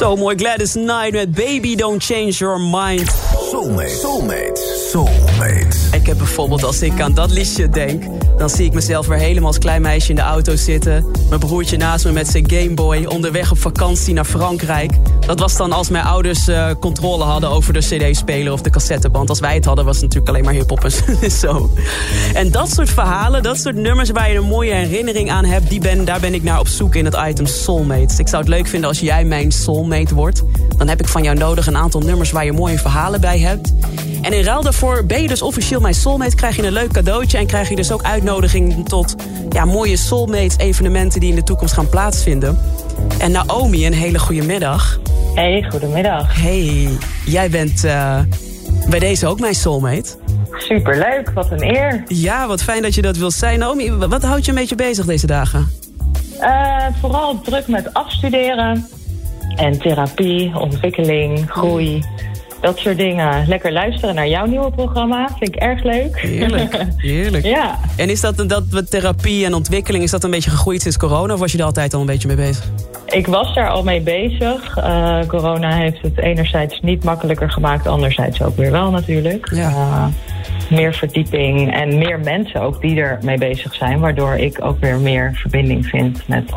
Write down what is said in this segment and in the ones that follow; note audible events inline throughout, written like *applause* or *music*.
Zo mooi, Gladys Knight met Baby Don't Change Your Mind. Soulmate, soulmate, soulmate. Bijvoorbeeld, als ik aan dat liedje denk... dan zie ik mezelf weer helemaal als klein meisje in de auto zitten. Mijn broertje naast me met zijn Gameboy. Onderweg op vakantie naar Frankrijk. Dat was dan als mijn ouders uh, controle hadden over de cd-speler of de cassetteband. Als wij het hadden was het natuurlijk alleen maar hiphop en *laughs* zo. En dat soort verhalen, dat soort nummers waar je een mooie herinnering aan hebt... Die ben, daar ben ik naar op zoek in het item Soulmates. Ik zou het leuk vinden als jij mijn soulmate wordt. Dan heb ik van jou nodig een aantal nummers waar je mooie verhalen bij hebt. En in ruil daarvoor ben je dus officieel mijn soulmate... krijg je een leuk cadeautje en krijg je dus ook uitnodiging... tot ja, mooie soulmates evenementen die in de toekomst gaan plaatsvinden. En Naomi, een hele goede middag. Hey, goedemiddag. Hey, jij bent uh, bij deze ook mijn soulmate. Superleuk, wat een eer. Ja, wat fijn dat je dat wilt zijn. Naomi, wat houdt je een beetje bezig deze dagen? Uh, vooral druk met afstuderen en therapie, ontwikkeling, groei. Dat soort dingen. Lekker luisteren naar jouw nieuwe programma. Vind ik erg leuk. Heerlijk, *laughs* heerlijk. ja. En is dat, dat therapie en ontwikkeling, is dat een beetje gegroeid sinds corona? Of was je er altijd al een beetje mee bezig? Ik was daar al mee bezig. Uh, corona heeft het enerzijds niet makkelijker gemaakt, anderzijds ook weer wel natuurlijk. Ja. Uh, meer verdieping en meer mensen ook die er mee bezig zijn. Waardoor ik ook weer meer verbinding vind met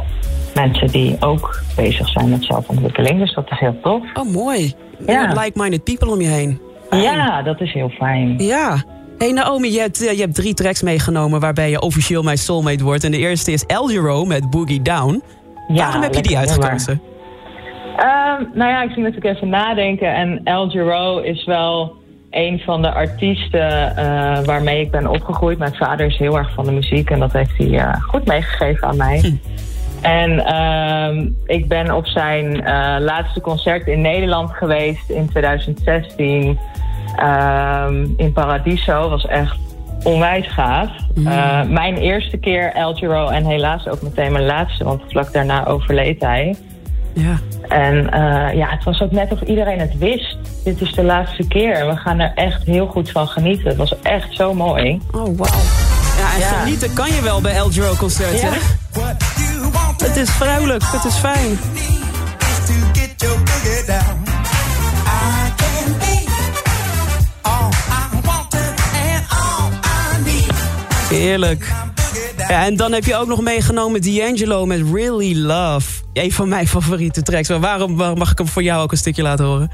mensen die ook bezig zijn met zelfontwikkeling. Dus dat is heel tof. Oh, mooi. Ja. Like-minded people om je heen. Fijn. Ja, dat is heel fijn. Ja. Hey Naomi, je hebt, je hebt drie tracks meegenomen waarbij je officieel mijn soulmate wordt. En de eerste is El Giro met Boogie Down. Ja, Waarom heb je die uitgekozen? Um, nou ja, ik ging natuurlijk even nadenken. En El Giro is wel een van de artiesten uh, waarmee ik ben opgegroeid. Mijn vader is heel erg van de muziek en dat heeft hij uh, goed meegegeven aan mij. Hm. En uh, ik ben op zijn uh, laatste concert in Nederland geweest in 2016 um, in Paradiso. Was echt onwijs gaaf. Mm. Uh, mijn eerste keer El Giro en helaas ook meteen mijn laatste, want vlak daarna overleed hij. Ja. En uh, ja, het was ook net of iedereen het wist. Dit is de laatste keer en we gaan er echt heel goed van genieten. Het was echt zo mooi. Oh, wauw. Ja, en ja. genieten kan je wel bij El Giro concerten. Ja. Het is vrouwelijk, het is fijn. Heerlijk. Ja, en dan heb je ook nog meegenomen D'Angelo met Really Love. Een van mijn favoriete tracks. Maar waarom mag ik hem voor jou ook een stukje laten horen?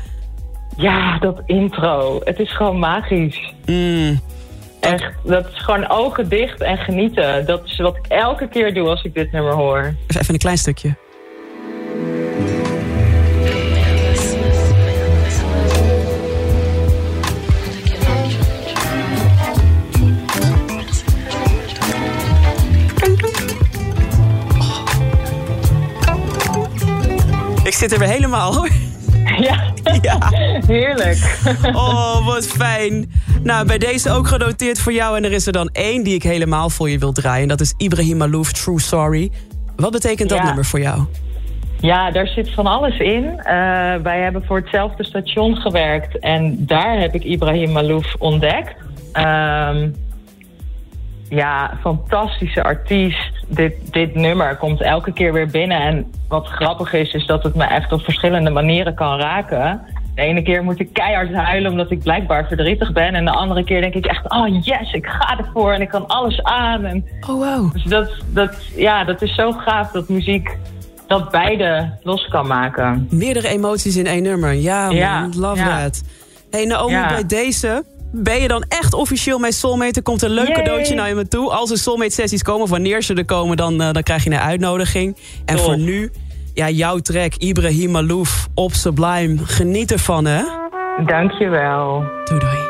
Ja, dat intro. Het is gewoon magisch. Mm. Echt, dat is gewoon ogen dicht en genieten. Dat is wat ik elke keer doe als ik dit nummer hoor. Even een klein stukje. Ik zit er weer helemaal hoor. *laughs* Ja, ja. heerlijk. Oh, wat fijn. Nou, bij deze ook genoteerd voor jou. En er is er dan één die ik helemaal voor je wil draaien. En dat is Ibrahim Malouf, True Sorry. Wat betekent dat ja. nummer voor jou? Ja, daar zit van alles in. Uh, wij hebben voor hetzelfde station gewerkt. En daar heb ik Ibrahim Malouf ontdekt. Um, ja, fantastische artiest. Dit, dit nummer komt elke keer weer binnen. En wat grappig is, is dat het me echt op verschillende manieren kan raken. De ene keer moet ik keihard huilen omdat ik blijkbaar verdrietig ben. En de andere keer denk ik echt, oh yes, ik ga ervoor en ik kan alles aan. En oh wow. Dus dat, dat, ja, dat is zo gaaf dat muziek dat beide los kan maken. Meerdere emoties in één nummer. Ja, man, ja love ja. that. Hey Naomi, Ja. bij deze ben je dan echt officieel mijn soulmate. Er komt een leuk Yay. cadeautje naar je me toe. Als er soulmate sessies komen, of wanneer ze er komen, dan, uh, dan krijg je een uitnodiging. En voor nu, ja, jouw track, Ibrahim Malouf op Sublime. Geniet ervan, hè? Dankjewel. Doei doei.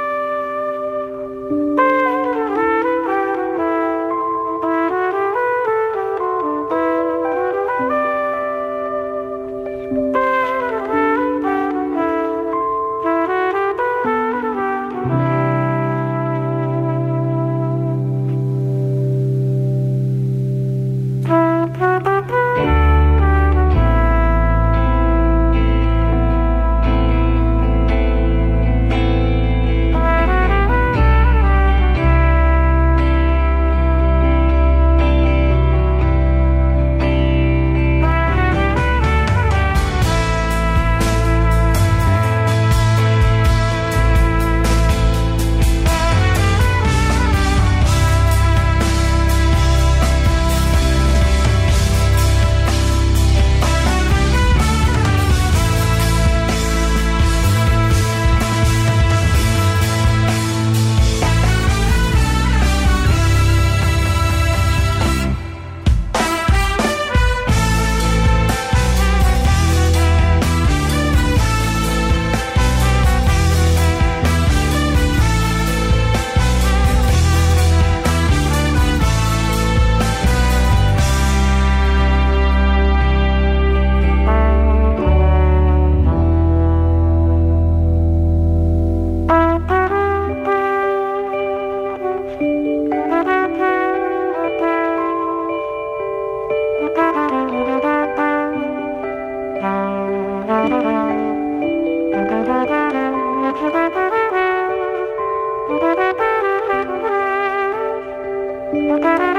De